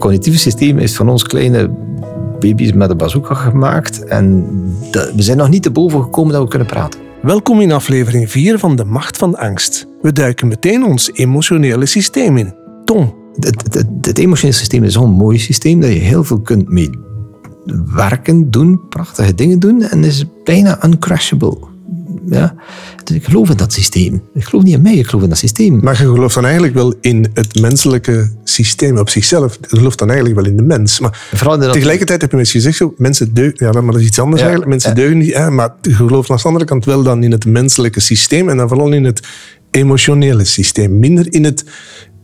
cognitieve systeem is van ons kleine baby's met een bazooka gemaakt. En de- we zijn nog niet te boven gekomen dat we kunnen praten. Welkom in aflevering 4 van De Macht van Angst. We duiken meteen ons emotionele systeem in. Tom, Het, het, het, het emotionele systeem is zo'n mooi systeem dat je heel veel kunt mee werken, doen, prachtige dingen doen en is bijna uncrashable. Ja? Dus ik geloof in dat systeem. Ik geloof niet in mij, ik geloof in dat systeem. maar je gelooft dan eigenlijk wel in het menselijke systeem op zichzelf. Je gelooft dan eigenlijk wel in de mens. Maar dat- tegelijkertijd heb je misschien gezegd, zo, mensen deugen, ja, maar dat is iets anders Ja. eigenlijk. Mensen Ja. deugen niet, hè, maar je gelooft aan de andere kant wel dan in het menselijke systeem en dan vooral in het emotionele systeem. Minder in het,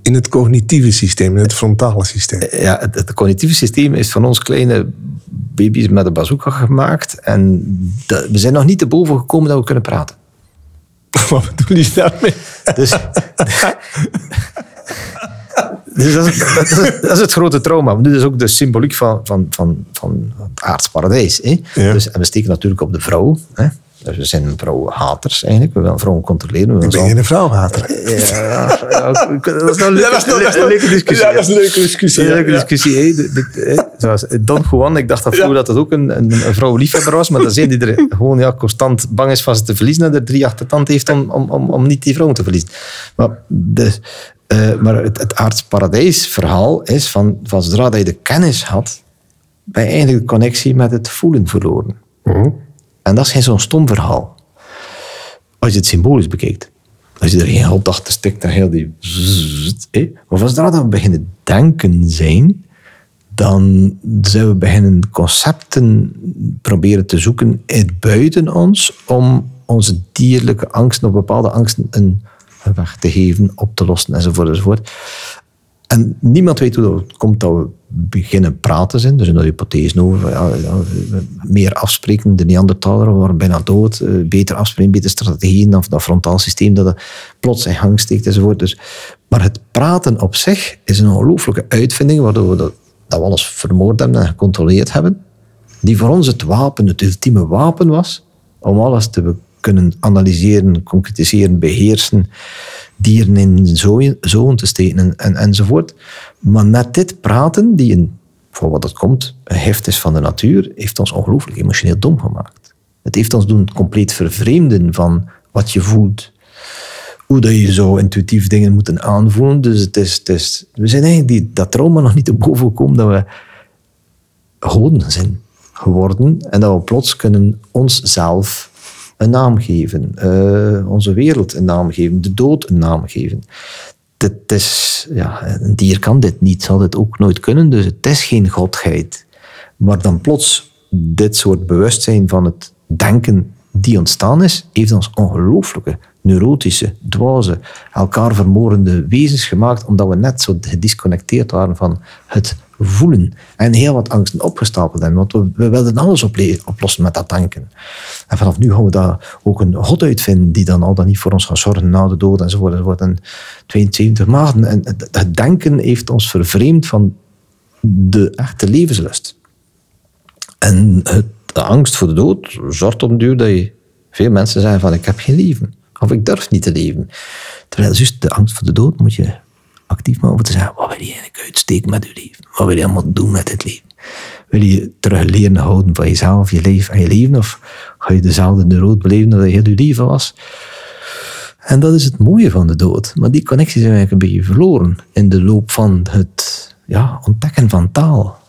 in het cognitieve systeem, in het frontale systeem. ja, het, het cognitieve systeem is van ons kleine baby's met een bazooka gemaakt. En de- we zijn nog niet te boven gekomen dat we kunnen praten. Wat bedoel je daarmee? Dus, dus dat, is, dat, is, dat is het grote trauma. Dit is ook de symboliek van, van, van, van het aards paradijs. Hè? Ja. Dus, en we steken natuurlijk op de vrouw. Hè? Dus we zijn vrouwenhaters eigenlijk. We willen vrouwen controleren. We willen Ben ze je een vrouwhater? ja, ja, dat is nou een Ja, dat is nou- dat is nou- een leuke discussie. Ja, dat is een leuke discussie, Een leuke discussie. hè. De- Don Juan, ik dacht dat vroeger dat het ook een, een, een vrouw liefhebber was, maar dat is een die er gewoon ja, constant bang is van ze te verliezen en er drie achter de tand heeft om, om, om, om niet die vrouw te verliezen. Maar, de, eh, maar het, het aards paradijs verhaal is van, van zodra dat je de kennis had, ben je eigenlijk de connectie met het voelen verloren. En dat is geen zo'n stom verhaal. Als je het symbolisch bekijkt. Als je er geen God achter stikt, dan heel die... hè. Maar als we beginnen denken zijn, dan zijn we beginnen concepten proberen te zoeken uit buiten ons om onze dierlijke angsten of bepaalde angsten een weg te geven, op te lossen enzovoort enzovoort. En niemand weet hoe dat komt dat we beginnen praten zijn. Er zijn daar hypothesen over. Ja, ja, meer afspreken. De Neandertaler waren bijna dood. eh, Beter afspreken, betere strategieën dan dat frontaal systeem dat plots in gang steekt enzovoort. Dus, maar het praten op zich is een ongelooflijke uitvinding waardoor we dat, dat we alles vermoord hebben en gecontroleerd hebben. Die voor ons het wapen, het ultieme wapen was om alles te kunnen analyseren, concretiseren, beheersen, dieren in zoon te steken en, en, enzovoort. Maar net dit praten, die een, voor wat het komt, een heft is van de natuur, heeft ons ongelooflijk emotioneel dom gemaakt. Het heeft ons doen compleet vervreemden van wat je voelt. Hoe dat je zo intuïtief dingen moeten aanvoelen. Dus het is, het we zijn eigenlijk die, dat trauma nog niet te boven gekomen dat we goden zijn geworden en dat we plots kunnen onszelf een naam geven, eh, onze wereld een naam geven, de dood een naam geven. Dit is, ja, een dier kan dit niet, zal dit ook nooit kunnen, dus het is geen godheid. Maar dan plots dit soort bewustzijn van het denken die ontstaan is, heeft ons ongelooflijke neurotische, dwaze, elkaar vermoordende wezens gemaakt, omdat we net zo gedisconnecteerd waren van het voelen. En heel wat angsten opgestapeld hebben, want we, wilden alles oplossen met dat denken. En vanaf nu gaan we daar ook een god uitvinden, die dan al dan niet voor ons gaat zorgen na de dood enzovoort. enzovoort. En 72 maanden. En het denken heeft ons vervreemd van de echte levenslust. En het, de angst voor de dood zorgt op een duur dat je veel mensen zeggen van ik heb geen leven. Of ik durf niet te leven. Terwijl juist de angst voor de dood moet je actief maken om te zeggen, wat wil je eigenlijk uitsteken met je leven? Wat wil je allemaal doen met het leven? Wil je terug leren houden van jezelf, je leven en je leven? Of ga je dezelfde neurot beleven dat heel je leven was? En dat is het mooie van de dood. Maar die connectie zijn eigenlijk een beetje verloren in de loop van het ja, ontdekken van taal.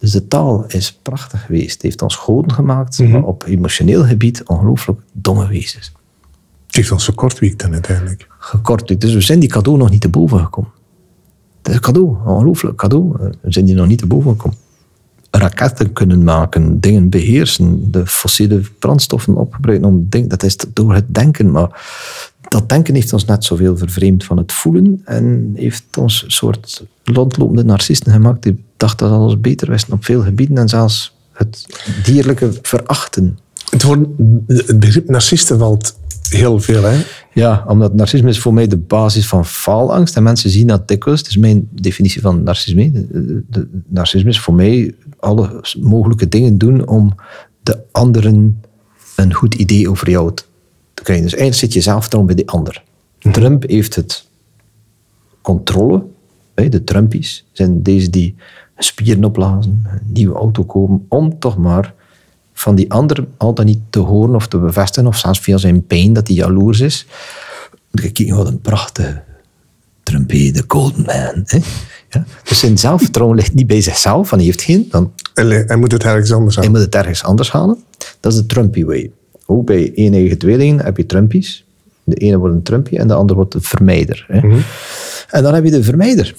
Dus de taal is prachtig geweest. Het heeft ons goden gemaakt, maar op emotioneel gebied ongelooflijk domme wezens. Het heeft ons verkortwiekt dan uiteindelijk. Gekort. Dus we zijn die cadeau nog niet te boven gekomen. Het is een cadeau, een ongelooflijk cadeau. We zijn die nog niet te boven gekomen. Raketten kunnen maken, dingen beheersen, de fossiele brandstoffen opgebruiken om dingen. Dat is door het denken, maar dat denken heeft ons net zoveel vervreemd van het voelen en heeft ons een soort rondlopende narcisten gemaakt die dachten dat alles beter wisten op veel gebieden en zelfs het dierlijke verachten. Het, woord, het begrip narcisten valt heel veel, hè? Ja, omdat narcisme is voor mij de basis van faalangst. En mensen zien dat dikwijls. Het is mijn definitie van narcisme. De, de- de- narcisme is voor mij alle mogelijke dingen doen om de anderen een goed idee over jou te krijgen. Dus eigenlijk zit je zelfvertrouwen bij die ander. Trump heeft het controle. De Trumpies zijn deze die spieren opblazen, een nieuwe auto kopen, om toch maar van die ander altijd niet te horen of te bevestigen, of zelfs via zijn pijn dat hij jaloers is. Kijk, wat een prachtige Trumpy, de golden man. Hè? Ja? Dus zijn zelfvertrouwen ligt niet bij zichzelf, van hij heeft geen, dan Hij hij moet het ergens anders hij aan. moet het ergens anders halen. Dat is de Trumpy way. Ook bij enige tweelingen heb je Trumpies. De ene wordt een Trumpy en de andere wordt een vermijder. Hè. En dan heb je de vermijder.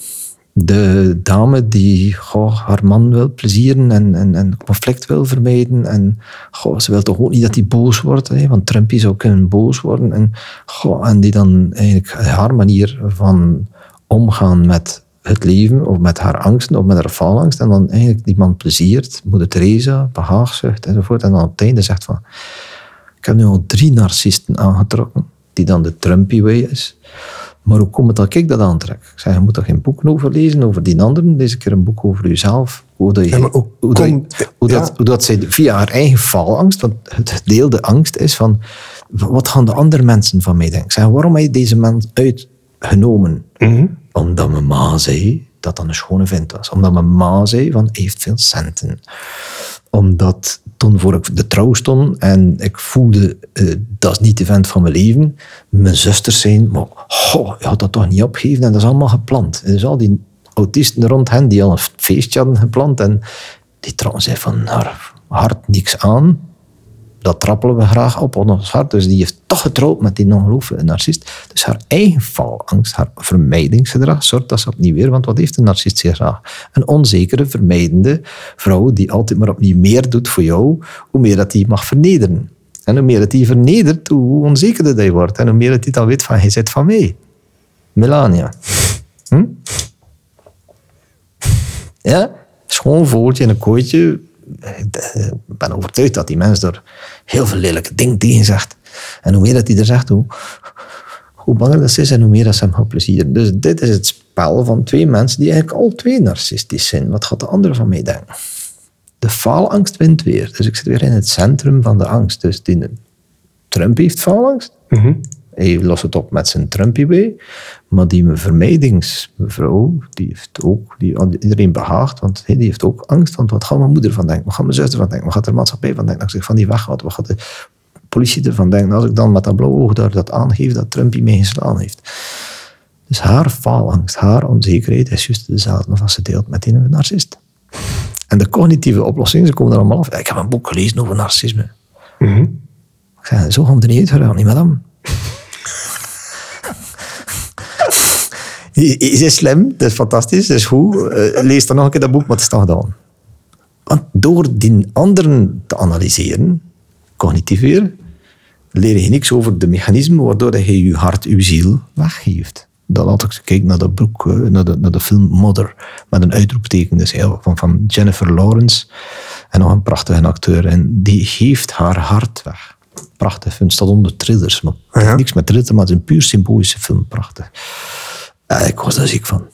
De dame die goh, haar man wil plezieren en, en, en conflict wil vermijden. En goh, ze wil toch ook niet dat hij boos wordt. Hè, want Trumpy zou kunnen boos worden. En, goh, en die dan eigenlijk haar manier van omgaan met het leven, of met haar angsten, of met haar faalangst. En dan eigenlijk die man pleziert, moeder Teresa, behaagzucht enzovoort. En dan op het einde zegt van, ik heb nu al drie narcisten aangetrokken, die dan de Trumpy way is. Maar hoe komt het dat ik dat aantrek? Ik zeg, je moet er geen boeken over lezen, over die anderen. Deze keer een boek over jezelf. Hoe dat, je, Ja, hoe dat, hoe, dat, ja. hoe dat zij via haar eigen faalangst, want het gedeelde angst is van, wat gaan de andere mensen van mij denken? Ik zeg, waarom heb je deze man uitgenomen? Omdat mijn ma zei dat dat een schone vent was. Omdat mijn ma zei van, hij heeft veel centen. Omdat toen voor ik de trouw stond en ik voelde, eh, dat is niet de vent van mijn leven. Mijn zusters zijn, maar goh, je had dat toch niet opgegeven en dat is allemaal gepland. Dus al die autisten rond hen die al een feestje hadden gepland en die trouwens zei van haar hart niks aan dat trappelen we graag op op ons hart. Dus die heeft toch getrouwd met die ongelooflijke narcist. Dus haar eigen falangst, haar vermijdingsgedrag, zorgt dat ze opnieuw weer... Want wat heeft een narcist zich graag? Een onzekere, vermijdende vrouw die altijd maar opnieuw meer doet voor jou, hoe meer dat die mag vernederen. En hoe meer dat die vernedert, hoe onzekerder je wordt. En hoe meer dat die dan weet van, hij zit van mij. Melania. Hm? Ja, schoon vogeltje in een kooitje. Ik ben overtuigd dat die mens er heel veel lelijke dingen tegen zegt. En hoe meer dat hij er zegt, hoe, hoe banger dat is en hoe meer dat ze hem gaat plezieren. Dus dit is het spel van twee mensen die eigenlijk al twee narcistisch zijn. Wat gaat de andere van mij denken? De faalangst wint weer. Dus ik zit weer in het centrum van de angst. Dus die Trump heeft faalangst. Hij lost het op met zijn Trumpy way. Maar die vermijdingsmevrouw, die heeft ook, die iedereen behaagt, want die heeft ook angst. Want wat gaat mijn moeder van denken? Wat gaat mijn zuster van denken? Wat gaat de maatschappij van denken? Als ik van die weggaat, wat gaat de politie ervan denken? Als ik dan met dat blauwe oog daar dat aangeef dat Trumpy mij geslaan heeft. Dus haar faalangst, haar onzekerheid is juist dezelfde als ze deelt met een narcist. En de cognitieve oplossingen, ze komen er allemaal af. Ik heb een boek gelezen over narcisme. Ik zei, zo gaan we er niet uit niet madame. Hij hij is slim, dat is fantastisch, dat is goed. Eh, lees dan nog een keer dat boek, maar het is toch gedaan. Want door die anderen te analyseren, cognitief weer, leer je niks over de mechanismen waardoor je je hart, je ziel weggeeft. Dat laat ik kijken naar dat boek, eh, naar de, naar de film Mother, met een uitroepteken dus heel, van, van Jennifer Lawrence. En nog een prachtige acteur. En die geeft haar hart weg. Prachtig. Het staat onder thrillers. Maar het heeft Ja. niks met thriller, maar het is een puur symbolische film. Prachtig. Ik was daar ziek van.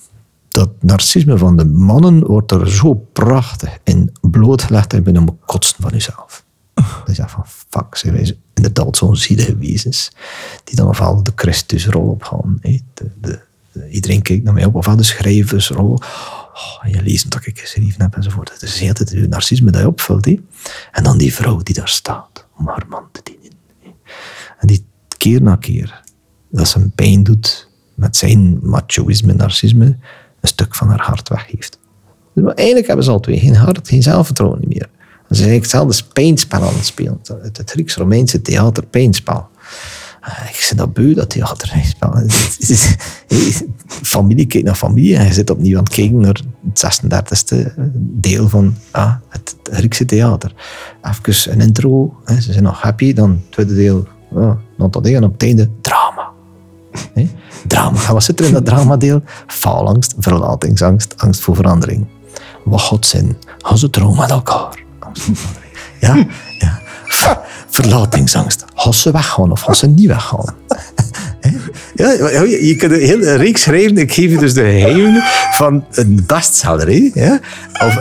Dat narcisme van de mannen wordt er zo prachtig in blootgelegd en het kotsen van jezelf. Dat je zegt van, fuck, zijn inderdaad zo'n zielige wezens, die dan ofwel de Christusrol opgaan. De, de, de- iedereen kijkt naar mij op, ofwel de schrijversrol. Oh, je leest dat ik geschreven heb enzovoort. Het is heel tijd je narcisme dat je opvult. hè. En dan die vrouw die daar staat om haar man te dienen. En die keer na keer dat ze hem pijn doet met zijn machoïsme, narcisme, een stuk van haar hart weggeeft. Dus eigenlijk hebben ze al twee geen hart, geen zelfvertrouwen meer. Ze zijn eigenlijk hetzelfde pijnspel aan het spelen. Het, het Grieks-Romeinse theater, pijnspel. Ah, Ik zit dat beu, dat theater. Familie kijkt naar familie en je zit opnieuw aan het kijken naar het 36e deel van ah, het Griekse theater. Even een intro, ze zijn nog happy, dan het tweede deel, oh, nog tot en op het einde drama. Drama. Wat zit er in dat dramadeel? Faalangst, verlatingsangst, angst voor verandering. Wat zijn? Gaan ze trouwen met elkaar? Ja, ja. Ver- Verlatingsangst. Gaan ze weggaan of gaan ze niet weggaan? Ja, je, kunt een hele reeks schrijven. Ik geef je dus de geheimen van een bestseller.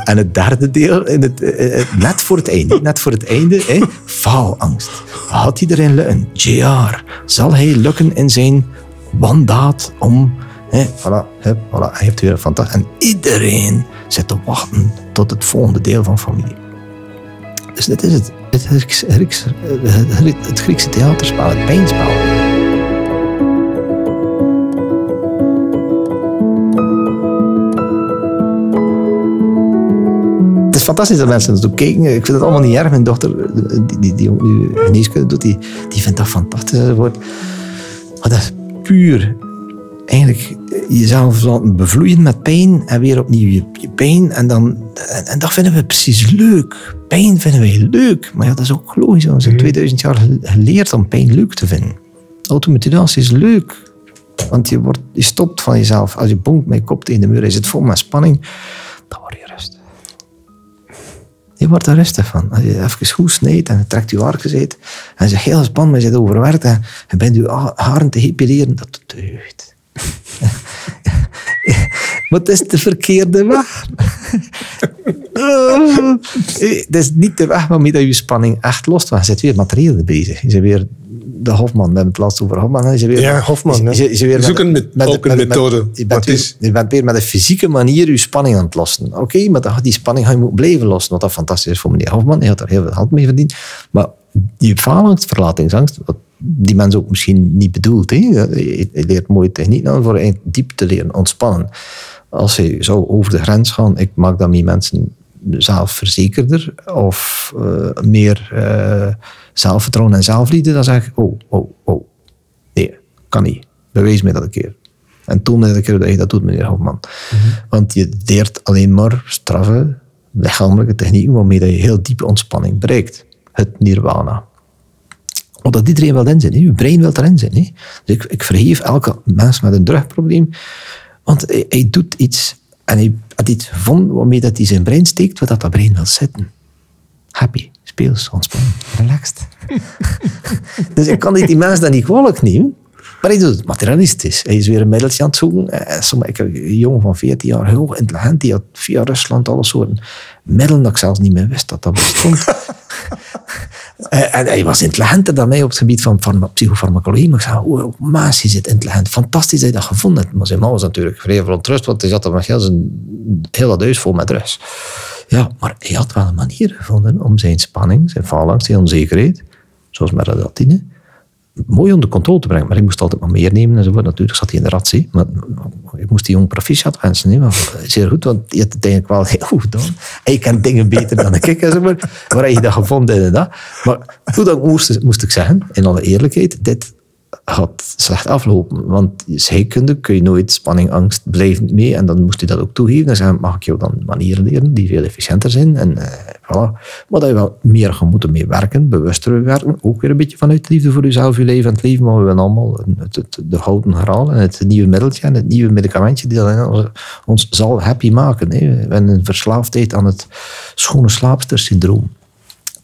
En het derde deel, in het, eh, eh, net voor het einde. Net voor het einde, hè? faalangst. Had hij erin lukken? JR. Zal hij lukken in zijn wandaad om Hè, voilà, voilà. Je hebt weer fantastisch... En iedereen zit te wachten tot het volgende deel van familie. Dus dit is het. Het, Griekse, Griekse- het Griekse het pijnspel. Fantastisch dat mensen naartoe kijken. Ik vind het allemaal niet erg. Mijn dochter, die, die, die ook nu geneeskunde doet, die, die vindt dat fantastisch. Maar dat is puur eigenlijk jezelf laten bevloeien met pijn en weer opnieuw je, je pijn. En, dan, en, en dat vinden we precies leuk. Pijn vinden wij leuk. Maar ja, dat is ook logisch. We zijn 2000 jaar gel- geleerd om pijn leuk te vinden. Automutilatie is leuk. Want je, wordt, je stopt van jezelf. Als je bonkt met je kop tegen de muur je zit vol met spanning, dan word je rustig. Je wordt er rustig van. Als je even goed snijdt en je trekt je uit en je heel spannend, maar je zit overwerkt en je bent je ha- haren te epileren, dat deugt. Maar het is de verkeerde weg. Oh. Het is niet de weg waarmee dat je spanning echt lost. Want je zit weer materieel bezig. Je zit weer de Hofman, we hebben het laatst over Hofman. Je weer, Ja, Hofman, Je, je, je weer een met- ook een methode. je, bent weer, is- je bent weer met een fysieke manier je spanning aan het lossen. Oké, maar die spanning ga je moeten blijven lossen. Wat dat fantastisch is voor meneer Hofman. Hij had er heel veel geld mee verdiend. Maar die faalangst, verlatingsangst, wat die mensen ook misschien niet bedoelt. Hè? Hij leert mooie technieken aan voor diep te leren ontspannen. Als hij zou over de grens gaan, ik maak daarmee mensen zelfverzekerder of eh, meer eh, zelfvertrouwen en zelfliefde, dan zeg ik, oh, oh, oh, nee, kan niet. Bewijs mij dat een keer. En toon mij dat een keer dat je dat doet, meneer Hofman. Want je leert alleen maar straffe, lichamelijke technieken waarmee dat je heel diepe ontspanning bereikt. Het nirvana. Omdat iedereen wil in zijn. hè. Je brein wil erin zijn. Dus ik, ik vergeef elke mens met een drugprobleem. Want hij, doet iets en hij had iets gevonden waarmee dat hij zijn brein steekt, wat dat, brein wil zitten. Happy, speels, ontspannen, relaxed. dus ik kan die, die mensen dan niet kwalijk nemen. Maar hij doet het materialistisch. Hij is weer een middeltje aan het zoeken. Eh, sommige- Ik heb een jongen van 14 jaar, heel intelligent, die had via Rusland alle soorten middelen dat ik zelfs niet meer wist dat dat bestond. Eh, en hij was intelligenter dan mij op het gebied van farma- psychofarmacologie. Maar ik zei, oh, Maas, je zit intelligent. Fantastisch dat je dat gevonden hebt. Maar zijn man was natuurlijk vrij verontrust, want hij zat er met heel, zijn, heel dat huis vol met rust. Ja, maar hij had wel een manier gevonden om zijn spanning, zijn faalangst, zijn onzekerheid, zoals met relatine, mooi onder controle te brengen. Maar ik moest altijd maar meer nemen enzovoort. Natuurlijk zat hij in de ratsie. Maar ik moest die jong proficiat wensen. hè, want Zeer goed, want die had het eigenlijk wel heel goed gedaan. Hij kent dingen beter dan ik. Enzovoort. Waar heb je dat gevonden en dat? Maar hoe dan moest, moest ik zeggen, in alle eerlijkheid, dit gaat slecht aflopen. Want scheikunde kun je nooit spanning, angst blijvend mee. En dan moest hij dat ook toegeven. En zeggen, mag ik jou dan manieren leren die veel efficiënter zijn? En eh, voilà. Maar je wel meer gaat moeten mee werken, bewuster werken. Ook weer een beetje vanuit liefde voor jezelf, je leven en het leven. Maar we willen allemaal het, de gouden graal en het nieuwe middeltje en het nieuwe medicamentje die ons zal happy maken. Hè. We hebben een verslaafdheid aan het schone slaapstersyndroom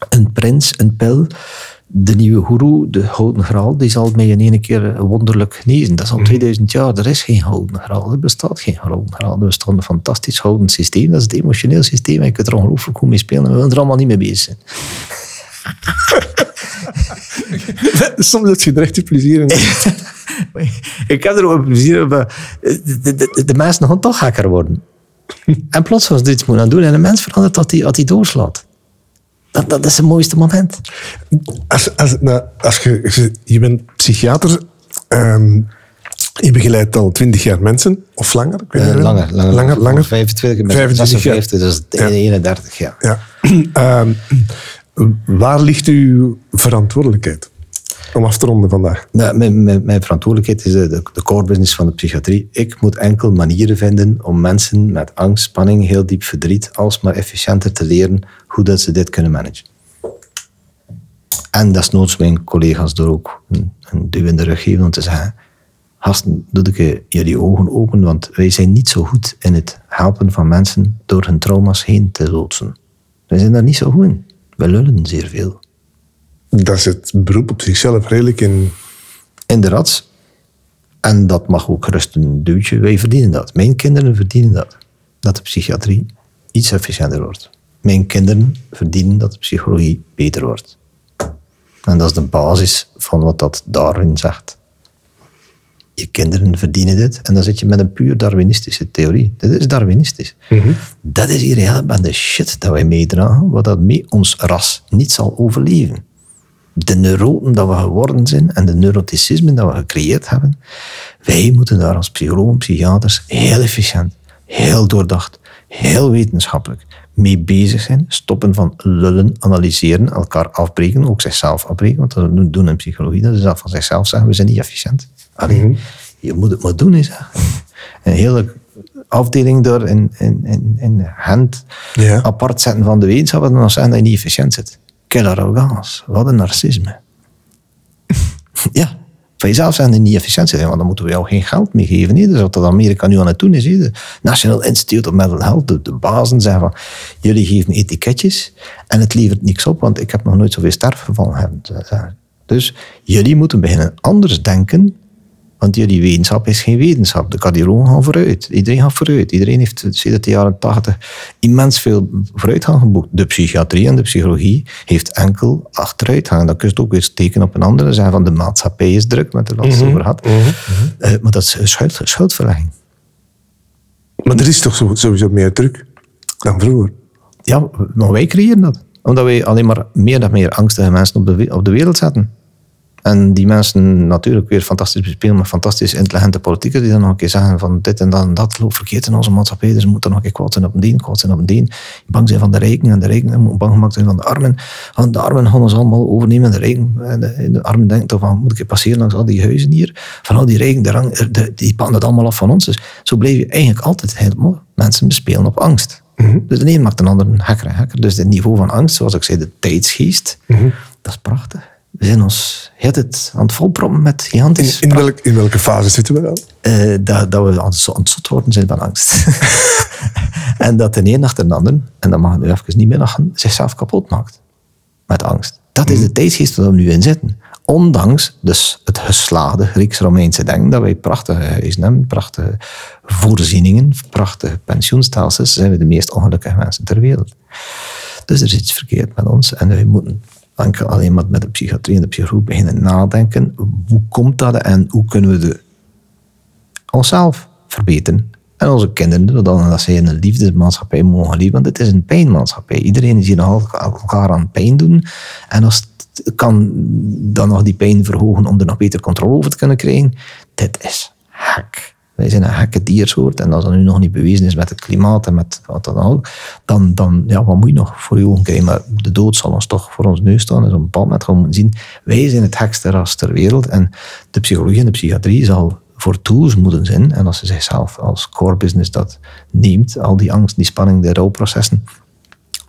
een prins, een pil, de nieuwe goeroe, de gouden graal, die zal mij in één keer wonderlijk genezen. Dat is al 2000 jaar. Er is geen gouden graal. Er bestaat geen gouden graal. Er bestaat een fantastisch gouden systeem. Dat is het emotioneel systeem. En je kunt er ongelooflijk goed mee spelen. En we willen er allemaal niet mee bezig zijn. Soms heb je er echt plezier in. ik heb er ook plezier in, maar de, de, de, de mensen gaan toch gekker worden. En plots als ze iets moeten aan doen en een mens verandert dat hij, dat hij doorslaat. Dat, dat is het mooiste moment. Als, als, nou, als je, je, bent psychiater, ehm, je begeleidt al twintig jaar mensen, of langer? Ik weet Eh, langer, langer. Langer, langer. 25, ik ben 25 jaar. 56, dus Ja. 31 jaar. Ja. Ehm, waar ligt uw verantwoordelijkheid? Om af te ronden vandaag. Nou, mijn, mijn, mijn verantwoordelijkheid is de, de, de core business van de psychiatrie. Ik moet enkel manieren vinden om mensen met angst, spanning, heel diep verdriet, alsmaar efficiënter te leren hoe dat ze dit kunnen managen. En desnoods mijn collega's door ook een, duw in de rug geven om te zeggen, gasten, doe ik jullie ogen open, want wij zijn niet zo goed in het helpen van mensen door hun trauma's heen te loodsen. Wij zijn daar niet zo goed in. We lullen zeer veel. Dat is het beroep op zichzelf redelijk in... Inderdaad. En dat mag ook gerust een duwtje. Wij verdienen dat. Mijn kinderen verdienen dat. Dat de psychiatrie iets efficiënter wordt. Mijn kinderen verdienen dat de psychologie beter wordt. En dat is de basis van wat dat daarin zegt. je kinderen verdienen dit. En dan zit je met een puur Darwinistische theorie. Dit is Darwinistisch. Dat is hier helemaal de shit dat wij meedragen, wat dat mee ons ras niet zal overleven. De neuroten dat we geworden zijn en de neuroticismen dat we gecreëerd hebben, wij moeten daar als psychologen, psychiaters heel efficiënt, heel doordacht, heel wetenschappelijk mee bezig zijn. Stoppen van lullen, analyseren, elkaar afbreken, ook zichzelf afbreken. Want dat doen- in psychologie, dat is dat van zichzelf zeggen, we zijn niet efficiënt. Allee, je moet het maar doen. Is een hele afdeling door in, in, in, in hand Ja. apart zetten van de wetenschap en dan zeggen dat je niet efficiënt zit. Quelle arrogance. Wat een narcisme. ja, van jezelf zijn die niet efficiënt zijn, want dan moeten we jou geen geld meer geven. hè. Dus wat dat Amerika nu aan het doen is, de National Institute of Mental Health, de, de bazen zeggen van, jullie geven etiketjes en het levert niks op, want ik heb nog nooit zoveel sterfgevallen. Dus jullie moeten beginnen anders denken want jullie wetenschap is geen wetenschap. De cardiologen gaan vooruit. Iedereen gaat vooruit. Iedereen heeft sinds de jaren 80 immens veel vooruitgang geboekt. De psychiatrie en de psychologie heeft enkel achteruitgang. Dat kun je ook weer steken op een andere. Zeggen van de maatschappij is druk, met de laatste over gehad. Eh, maar dat is schuld, schuldverlegging. Maar er is toch sowieso meer druk dan vroeger. Ja, maar wij creëren dat. Omdat wij alleen maar meer en meer angstige mensen op de, op de wereld zetten. En die mensen natuurlijk weer fantastisch bespelen met fantastisch intelligente politiekers die dan nog een keer zeggen van dit en dat en dat loopt verkeerd in onze maatschappij, dus we moeten nog een keer kwaad zijn op een dien, kwaad zijn op een dien. Bang zijn van de rijken en de rijken moeten bang gemaakt zijn van de armen. Want de armen gaan ons allemaal overnemen en de rijken, en de, de armen denken toch van, moet ik passeren langs al die huizen hier? Van al die rijken, de rang, de, die pakken het allemaal af van ons. Dus zo blijf je eigenlijk altijd helemaal mensen bespelen op angst. Dus de een maakt een ander een hacker en hacker. Dus het niveau van angst, zoals ik zei, de tijdsgeest, dat is prachtig. We zijn ons tijd aan het volproppen met In, gigantisch... in, welk, in welke fase zitten we dan? eh, dat, dat we aan het, zo- aan het zot worden zijn van angst. en dat de een achter de ander, en dat mag nu even niet meer lachen, zichzelf kapot maakt. Met angst. Dat is de tijdsgeest waar we nu in zitten. Ondanks dus het geslaagde Grieks-Romeinse denken, dat wij prachtige huizen hebben, prachtige voorzieningen, prachtige pensioenstelsels, zijn we de meest ongelukkige mensen ter wereld. Dus er is iets verkeerd met ons en wij moeten enkel alleen maar met de psychiatrie en de psychologie beginnen nadenken. Hoe komt dat en hoe kunnen we de onszelf verbeteren. En onze kinderen, zodat dat zij in een liefdesmaatschappij mogen leven. Want het is een pijnmaatschappij. Iedereen is hier nog elkaar aan pijn doen. En als het kan dan nog die pijn verhogen om er nog beter controle over te kunnen krijgen. Dit is hek. Wij zijn een gekke diersoort. En als dat nu nog niet bewezen is met het klimaat en met wat dan ook, dan, dan ja, wat moet je nog voor je ogen krijgen? Maar de dood zal ons toch voor ons neus staan. Dus op een bepaald moment gaan moeten zien, wij zijn het gekste ras ter wereld. En de psychologie en de psychiatrie zal voor tools moeten zijn. En als ze zichzelf als core business dat neemt, al die angst, die spanning, de rouwprocessen,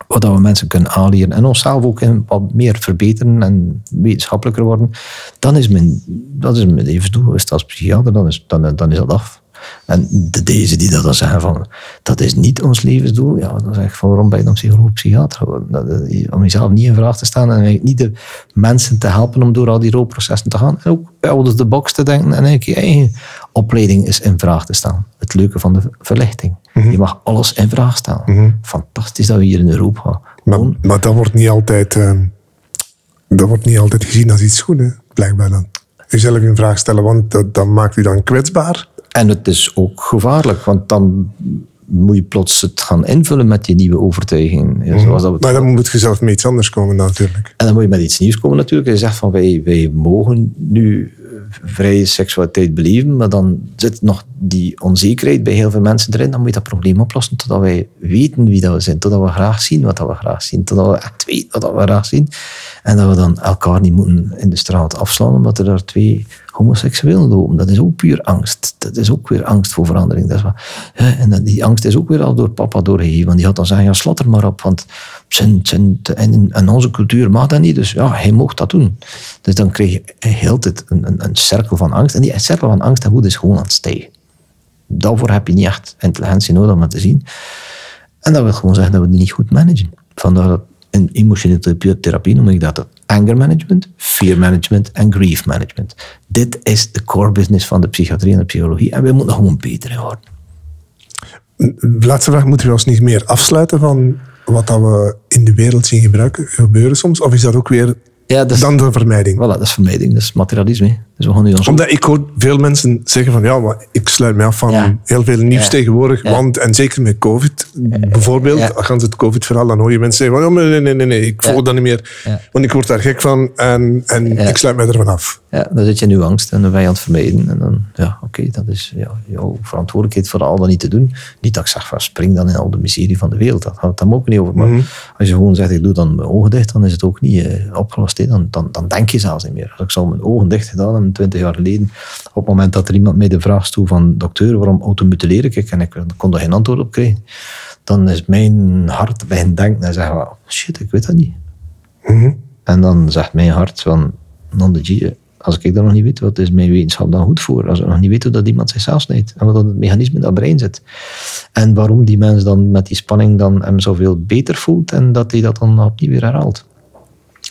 wat dat we mensen kunnen aanleren en onszelf ook wat meer verbeteren en wetenschappelijker worden, dan is mijn, dat is mijn levensdoel. Is het als psychiater, dan is, dan, dan is dat af. En de, deze die dat dan zeggen van, dat is niet ons levensdoel, ja, dan zeg ik van, waarom ben je dan psycholoog, psychiater geworden? Dat, eh, om jezelf niet in vraag te stellen en niet de mensen te helpen om door al die rouwprocessen te gaan. En ook of the box te denken en eigenlijk je eigen opleiding is in vraag te stellen. Het leuke van de verlichting. Je mag alles in vraag stellen. Fantastisch dat we hier in Europa Maar, gewoon maar dat wordt niet altijd, eh, dat wordt niet altijd gezien als iets goeds, blijkbaar dan. Jezelf in vraag stellen, want dat, dat maakt u dan kwetsbaar. En het is ook gevaarlijk, want dan moet je plots het gaan invullen met die nieuwe overtuiging. Ja, zoals dat we het- Maar dan moet je zelf met iets anders komen natuurlijk. En dan moet je met iets nieuws komen natuurlijk. Je zegt van wij, wij mogen nu eh, vrije seksualiteit beleven, maar dan zit nog die onzekerheid bij heel veel mensen erin. Dan moet je dat probleem oplossen totdat wij weten wie dat we zijn, totdat we graag zien wat dat we graag zien, totdat we echt weten wat dat we graag zien. En dat we dan elkaar niet moeten in de straat afslaan omdat er daar twee homoseksuelen lopen. Dat is ook puur angst. Dat is ook weer angst voor verandering. Dat is wat, en dat- die angst is ook weer al door papa doorgegeven. Want die had dan zeggen, ja, er maar op. Want in onze cultuur mag dat niet. Dus ja, hij mocht dat doen. Dus dan krijg je heel tijd een, een, een cirkel van angst. En die cirkel van angst en woede is gewoon aan het stijgen. Daarvoor heb je niet echt intelligentie nodig om dat te zien. En dat wil gewoon zeggen dat we die niet goed managen. Vandaar dat in emotionele therapie- noem ik dat het anger management, fear management en grief management. Dit is de core business van de psychiatrie en de psychologie. En we moeten gewoon beter in worden. De laatste vraag, moeten we ons niet meer afsluiten van wat dat we in de wereld zien gebruiken, gebeuren soms? Of is dat ook weer Ja, dan de vermijding? voilà, dat is vermijding, dat is materialisme. Dus we gaan nu ons Omdat ik hoor veel mensen zeggen van ja, maar ik sluit me af van Ja. heel veel nieuws Ja. tegenwoordig. Ja. Want, en zeker met COVID, bijvoorbeeld, Ja. als het COVID-verhaal, dan hoor je mensen zeggen van nee, nee, nee, nee, ik volg Ja. dat niet meer. Ja. Want ik word daar gek van en, en Ja. ik sluit me ervan af. Ja, dan zit je nu angst en dan ben je aan het vermijden. En dan, ja, oké, dat is ja, jouw verantwoordelijkheid voor al dat niet te doen. Niet dat ik zeg van spring dan in al de miserie van de wereld. Dat gaat het dan ook niet over. Maar als je gewoon zegt, ik doe dan mijn ogen dicht, dan is het ook niet eh, opgelost. hè. Dan, dan, dan denk je zelfs niet meer. Als ik zou mijn ogen dicht gedaan 20 jaar geleden, op het moment dat er iemand mij de vraag stelde van dokter, waarom automutileren ik? En ik kon er geen antwoord op krijgen. Dan is mijn hart bij denken en zeggen, van, shit, ik weet dat niet. En dan zegt mijn hart van, non de G, als ik dat nog niet weet, wat is mijn wetenschap dan goed voor? Als ik nog niet weet hoe dat iemand zichzelf snijdt. En wat het mechanisme in dat brein zit. En waarom die mens dan met die spanning dan hem zoveel beter voelt en dat hij dat dan opnieuw weer herhaalt.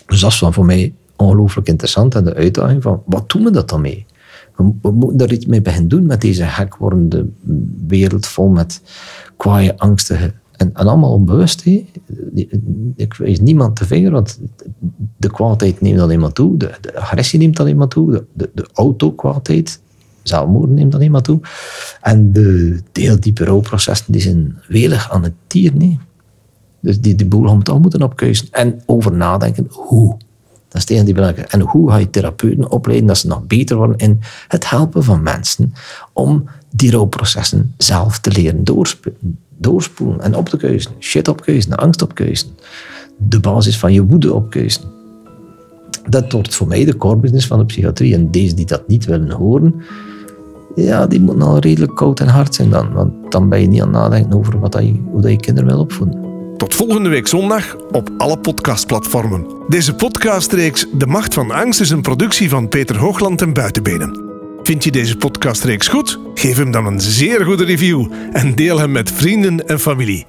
Dus dat is dan voor mij ongelooflijk interessant. En de uitdaging van, wat doen we dat dan mee? We, moeten daar iets mee beginnen doen met deze gek wordende wereld vol met kwaaie, angstige en, en allemaal onbewust. Ik wijs niemand te vinger, want de kwaadheid neemt alleen maar toe, de, de agressie neemt alleen maar toe, de, de, de autokwaadheid, zelfmoord neemt alleen maar toe. En de, de heel diepe rouwprocessen die zijn welig aan het tier. Nee. Dus die, die boel gaan we toch moeten opkuisen. En over nadenken, hoe? Dat die. En hoe ga je therapeuten opleiden dat ze nog beter worden in het helpen van mensen om die rouwprocessen zelf te leren doorsp- doorspoelen en op te kuisen. Shit opkuisen, angst opkuisen. De basis van je woede opkuisen. Dat wordt voor mij de core business van de psychiatrie. En deze die dat niet willen horen, ja, die moeten al redelijk koud en hard zijn dan. Want dan ben je niet aan het nadenken over wat dat je, hoe dat je kinderen wil opvoeden. Tot volgende week zondag op alle podcastplatformen. Deze podcastreeks De Macht van Angst is een productie van Peter Hoogland en Buitenbenen. Vind je deze podcastreeks goed? Geef hem dan een zeer goede review en deel hem met vrienden en familie.